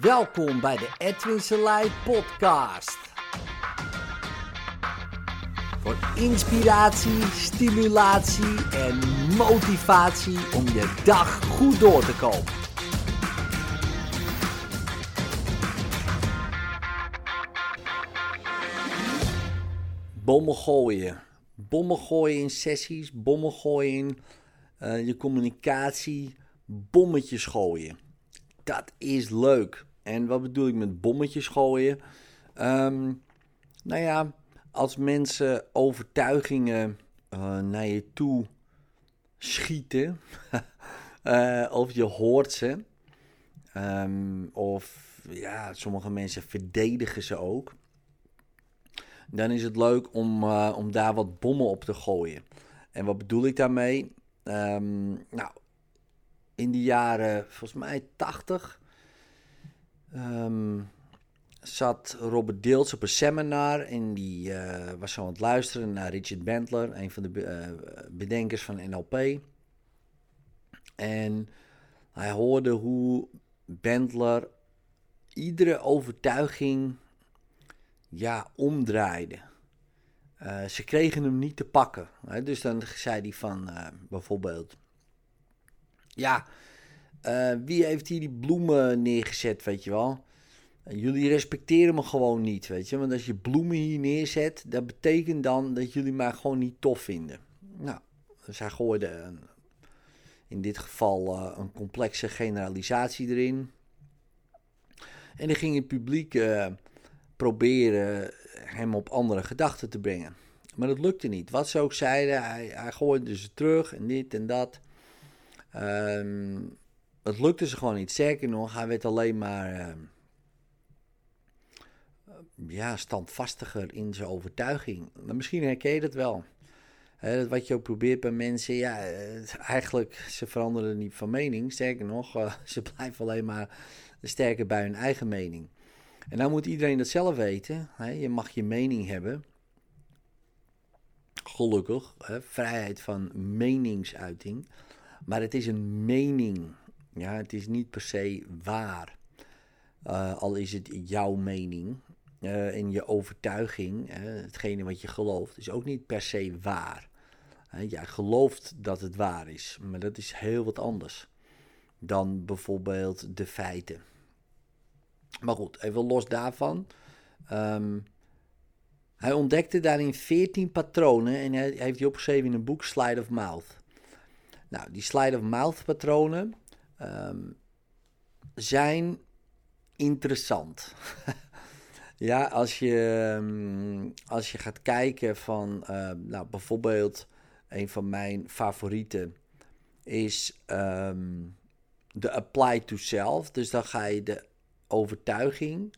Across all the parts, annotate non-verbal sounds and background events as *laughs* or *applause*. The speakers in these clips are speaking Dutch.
Welkom bij de Edwin Selei podcast. Voor inspiratie, stimulatie en motivatie om je dag goed door te komen. Bommen gooien. Bommen gooien in sessies, bommen gooien in eh, je communicatie, bommetjes gooien. Dat is leuk. En wat bedoel ik met bommetjes gooien? Ehm, nou ja, als mensen overtuigingen uh, naar je toe schieten, uh, *laughs* of je hoort ze, um, of ja, sommige mensen verdedigen ze ook, dan is het leuk om, uh, om daar wat bommen op te gooien. En wat bedoel ik daarmee? Um, nou, in de jaren, volgens mij 80, um, zat Robert Deels op een seminar en die uh, was zo aan het luisteren naar Richard Bentler, een van de uh, bedenkers van NLP. En hij hoorde hoe Bentler iedere overtuiging ja, omdraaide. Uh, ze kregen hem niet te pakken. Hè? Dus dan zei hij van bijvoorbeeld ja, uh, wie heeft hier die bloemen neergezet, weet je wel? Uh, jullie respecteren me gewoon niet, weet je. Want als je bloemen hier neerzet, dat betekent dan dat jullie mij gewoon niet tof vinden. Nou, dus hij gooide een, in dit geval uh, een complexe generalisatie erin. En dan ging het publiek proberen hem op andere gedachten te brengen. Maar dat lukte niet. Wat ze ook zeiden, hij, hij gooide ze terug en dit en dat. Um, het lukte ze gewoon niet. Sterker nog, hij werd alleen maar uh, ja, standvastiger in zijn overtuiging. Misschien herken je dat wel. He, wat je ook probeert bij mensen, ja, eigenlijk, ze veranderen niet van mening. Sterker nog, uh, *laughs* ze blijven alleen maar sterker bij hun eigen mening. En dan moet iedereen dat zelf weten. Je mag je mening hebben. Gelukkig, he, vrijheid van meningsuiting. Maar het is een mening. Ja, het is niet per se waar. Uh, al is het jouw mening uh, en je overtuiging, uh, hetgene wat je gelooft, is ook niet per se waar. jij gelooft dat het waar is, maar dat is heel wat anders dan bijvoorbeeld de feiten. Maar goed, even los daarvan. Um, hij ontdekte daarin 14 patronen en hij heeft die opgeschreven in een boek Slide of Mouth. Nou, die slide of mouth patronen um, zijn interessant. *laughs* ja, als je, um, als je gaat kijken van, uh, nou bijvoorbeeld, een van mijn favorieten is de apply to self. Dus dan ga je de overtuiging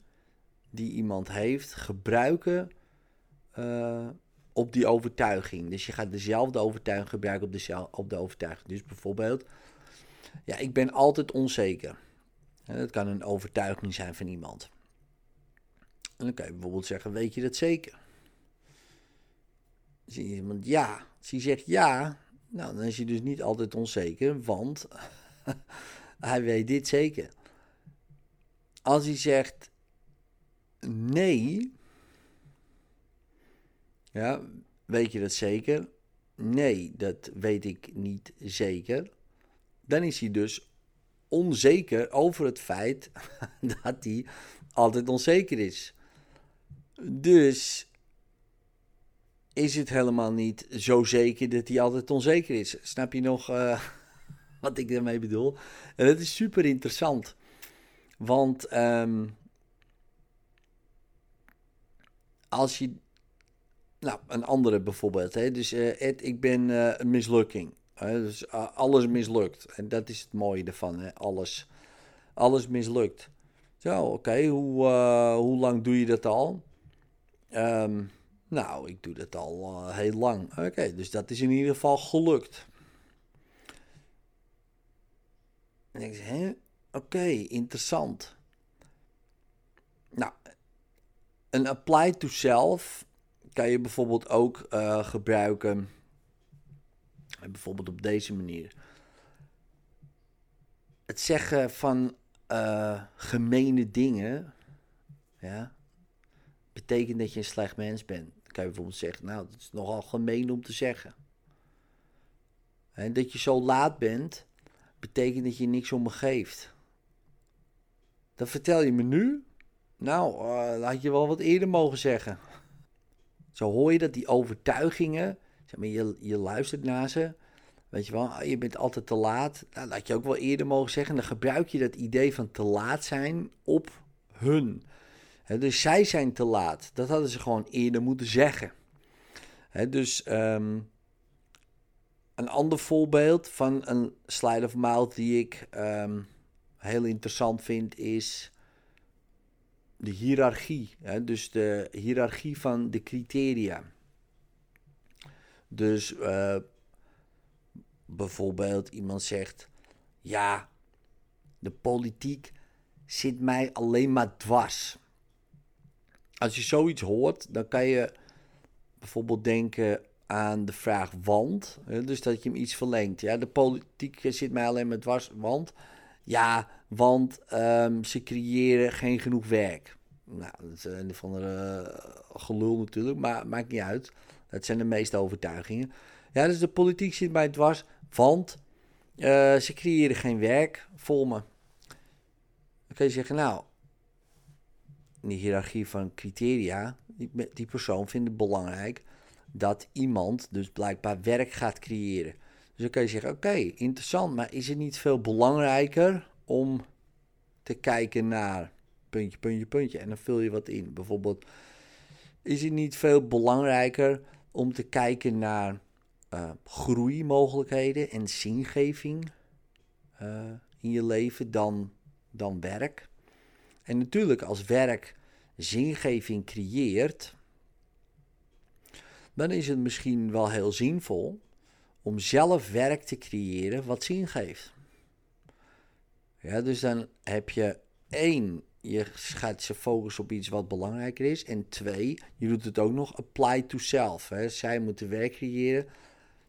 die iemand heeft gebruiken uh, op die overtuiging. Dus je gaat dezelfde overtuiging gebruiken op de, op de overtuiging. Dus bijvoorbeeld, ja, ik ben altijd onzeker. Dat kan een overtuiging zijn van iemand. En dan kan je bijvoorbeeld zeggen, weet je dat zeker? Je iemand ja. Als hij zegt ja, nou, dan is hij dus niet altijd onzeker, want *laughs* hij weet dit zeker. Als hij zegt nee, ja, weet je dat zeker? Nee, dat weet ik niet zeker. Dan is hij dus onzeker over het feit *laughs* dat hij altijd onzeker is. Dus is het helemaal niet zo zeker dat hij altijd onzeker is. Snap je nog uh, *laughs* wat ik daarmee bedoel? En dat is super interessant. Want um, als je nou, een andere bijvoorbeeld. Hè? Dus uh, Ed, ik ben uh, een mislukking. Hè? Dus uh, alles mislukt. En dat is het mooie ervan. Hè? Alles, alles mislukt. Zo, oké. Hoe, hoe lang doe je dat al? Um, nou, ik doe dat al heel lang. Oké, dus dat is in ieder geval gelukt. En ik zeg? Oké, interessant. Nou, een apply to self kan je bijvoorbeeld ook uh, gebruiken. Bijvoorbeeld op deze manier. Het zeggen van uh, gemene dingen, ja, betekent dat je een slecht mens bent. Dan kan je bijvoorbeeld zeggen, nou, dat is nogal gemeen om te zeggen. En dat je zo laat bent, betekent dat je niks om me geeft. Dat vertel je me nu? Nou, uh, had je wel wat eerder mogen zeggen. Zo hoor je dat die overtuigingen, zeg maar, je, je luistert naar ze. Weet je wel, ah, je bent altijd te laat. Nou, dat had je ook wel eerder mogen zeggen. Dan gebruik je dat idee van te laat zijn op hun. dus zij zijn te laat. Dat hadden ze gewoon eerder moeten zeggen. dus um, een ander voorbeeld van een slide of mouth die ik um, heel interessant vind is de hiërarchie. Hè? Dus de hiërarchie van de criteria. Dus uh, bijvoorbeeld iemand zegt: Ja, de politiek zit mij alleen maar dwars. Als je zoiets hoort, dan kan je bijvoorbeeld denken aan de vraag want. Dus dat je hem iets verlengt. Ja, de politiek zit mij alleen maar dwars. Want ja, want um, ze creëren geen genoeg werk. Nou, dat is een van de uh, gelul natuurlijk, maar maakt niet uit. Dat zijn de meeste overtuigingen. Ja, dus de politiek zit mij dwars, want uh, ze creëren geen werk voor me. Dan kun je zeggen, nou, in die hiërarchie van criteria, die, persoon vindt het belangrijk dat iemand dus blijkbaar werk gaat creëren. Dus dan kan je zeggen, oké, interessant, maar is het niet veel belangrijker om te kijken naar puntje, puntje, puntje en dan vul je wat in. Bijvoorbeeld, is het niet veel belangrijker om te kijken naar uh, groeimogelijkheden en zingeving uh, in je leven dan, dan werk? En natuurlijk, als werk zingeving creëert, dan is het misschien wel heel zinvol om zelf werk te creëren wat zin geeft. Ja, dus dan heb je één, je gaat ze focussen op iets wat belangrijker is. En twee, je doet het ook nog apply to self. Hè. Zij moeten werk creëren.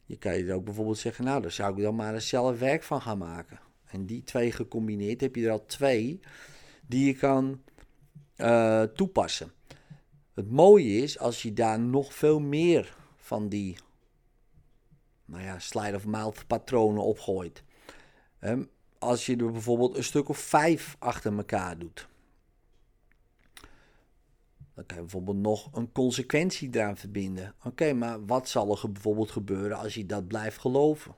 Je kan je ook bijvoorbeeld zeggen, nou, daar zou ik dan maar zelf werk van gaan maken. En die twee gecombineerd heb je er al twee die je kan uh, toepassen. Het mooie is als je daar nog veel meer van die nou ja, slide of mouth patronen opgooit. Um, als je er bijvoorbeeld een stuk of vijf achter elkaar doet. Dan kan je bijvoorbeeld nog een consequentie eraan verbinden. Oké, maar wat zal er bijvoorbeeld gebeuren als je dat blijft geloven?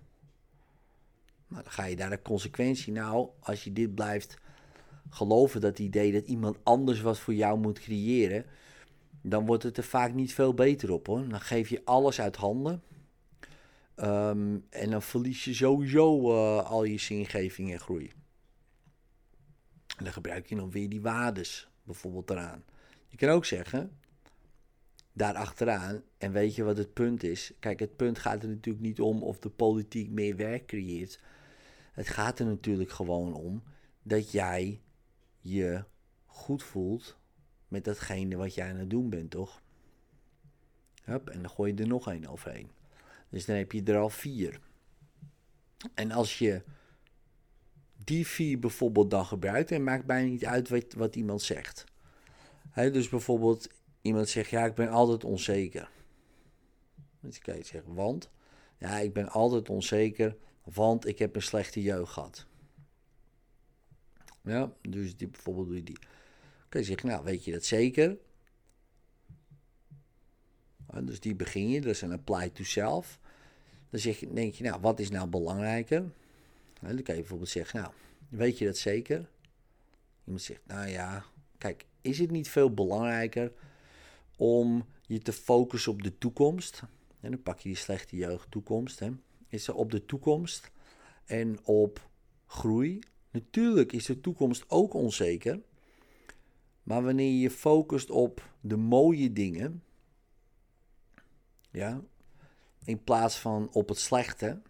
Nou, dan ga je daar de consequentie. Nou, als je dit blijft geloven, dat idee dat iemand anders wat voor jou moet creëren, dan wordt het er vaak niet veel beter op hoor. Dan geef je alles uit handen. Ehm, en dan verlies je sowieso uh, al je zingeving en groei. En dan gebruik je nog weer die waardes bijvoorbeeld eraan. Je kan ook zeggen, daar achteraan, en weet je wat het punt is? Kijk, het punt gaat er natuurlijk niet om of de politiek meer werk creëert. Het gaat er natuurlijk gewoon om dat jij je goed voelt met datgene wat jij aan het doen bent, toch? Hup, en dan gooi je er nog één overheen. Dus dan heb je er al vier. En als je die vier bijvoorbeeld dan gebruikt, dan maakt bijna niet uit wat, wat iemand zegt. dus bijvoorbeeld iemand zegt, ja, ik ben altijd onzeker. Dan kan je zeggen, want? Ja, ik ben altijd onzeker, want ik heb een slechte jeugd gehad. Ja, dus die, bijvoorbeeld doe je die. Dan kun je zeggen, nou, weet je dat zeker? Dus die begin je, dat is een apply to self. Dan zeg je, denk je, nou, wat is nou belangrijker? dan kan je bijvoorbeeld zeggen, nou, weet je dat zeker? Iemand zegt, nou ja, kijk, is het niet veel belangrijker om je te focussen op de toekomst? En dan pak je die slechte jeugd toekomst. Hè? Is er op de toekomst en op groei? Natuurlijk is de toekomst ook onzeker. Maar wanneer je focust op de mooie dingen, ja, in plaats van op het slechte,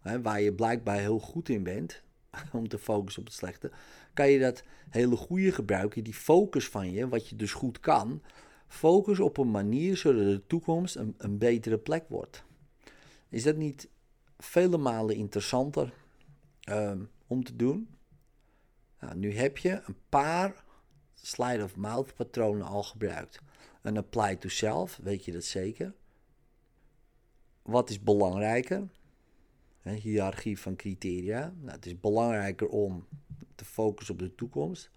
hè, waar je blijkbaar heel goed in bent, *laughs* om te focussen op het slechte, kan je dat hele goede gebruiken, die focus van je, wat je dus goed kan, focus op een manier zodat de toekomst een, een betere plek wordt. Is dat niet vele malen interessanter um, om te doen? Nou, nu heb je een paar slide of mouth patronen al gebruikt. Een apply to self, weet je dat zeker? Wat is belangrijker? Een hiërarchie van criteria. Nou, het is belangrijker om te focussen op de toekomst.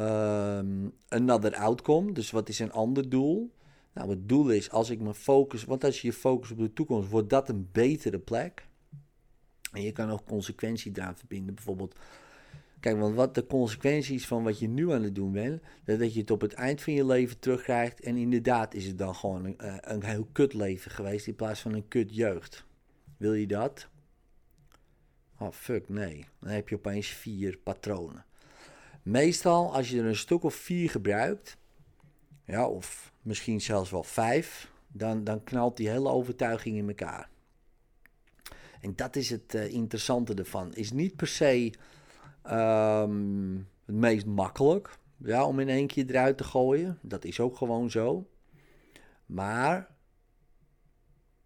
Um, another outcome, dus wat is een ander doel? Nou, het doel is als ik me focus, want als je je focus op de toekomst, wordt dat een betere plek. En je kan ook consequentie daar verbinden. Bijvoorbeeld, kijk, want wat de consequenties van wat je nu aan het doen bent, dat je het op het eind van je leven terugkrijgt. En inderdaad is het dan gewoon een, eh, een heel kut leven geweest in plaats van een kut jeugd. Wil je dat? Oh, fuck, nee. Dan heb je opeens vier patronen. Meestal, als je er een stuk of vier gebruikt, ja, of misschien zelfs wel vijf, dan, dan knalt die hele overtuiging in elkaar. En dat is het uh, interessante ervan. Is niet per se um, het meest makkelijk ja, om in één keer eruit te gooien. Dat is ook gewoon zo. Maar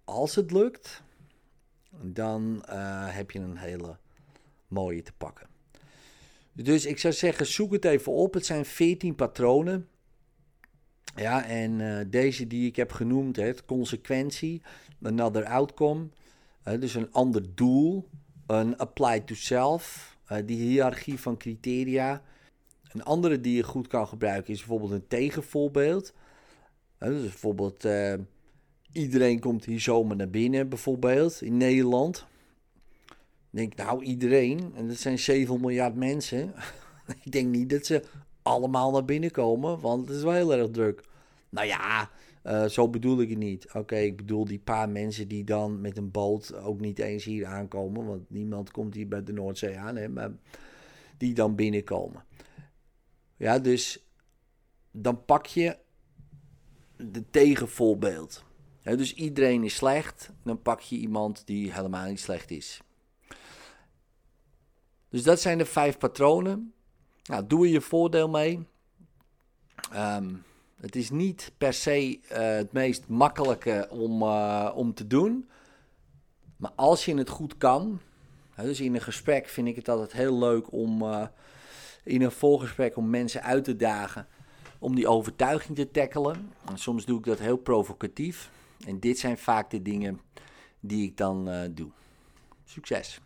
als het lukt, dan uh, heb je een hele mooie te pakken. Dus ik zou zeggen, zoek het even op. Het zijn 14 patronen. Ja, en uh, deze die ik heb genoemd, het consequentie, another outcome, uh, dus een ander doel, een apply to self, uh, die hiërarchie van criteria. Een andere die je goed kan gebruiken is bijvoorbeeld een tegenvoorbeeld. dus bijvoorbeeld, iedereen komt hier zomaar naar binnen, bijvoorbeeld in Nederland denk, nou iedereen, en dat zijn 7 miljard mensen. *laughs* ik denk niet dat ze allemaal naar binnen komen, want het is wel heel erg druk. Nou ja, uh, zo bedoel ik het niet. Oké, ik bedoel die paar mensen die dan met een boot ook niet eens hier aankomen, want niemand komt hier bij de Noordzee aan, hè, maar die dan binnenkomen. Ja, dus dan pak je de tegenvoorbeeld. dus iedereen is slecht, dan pak je iemand die helemaal niet slecht is. Dus dat zijn de vijf patronen. Nou, doe er je voordeel mee. Ehm, het is niet per se uh, het meest makkelijke om, uh, om te doen. Maar als je het goed kan. dus in een gesprek vind ik het altijd heel leuk om uh, in een volgesprek om mensen uit te dagen. Om die overtuiging te tackelen. En soms doe ik dat heel provocatief. En dit zijn vaak de dingen die ik dan doe. Succes!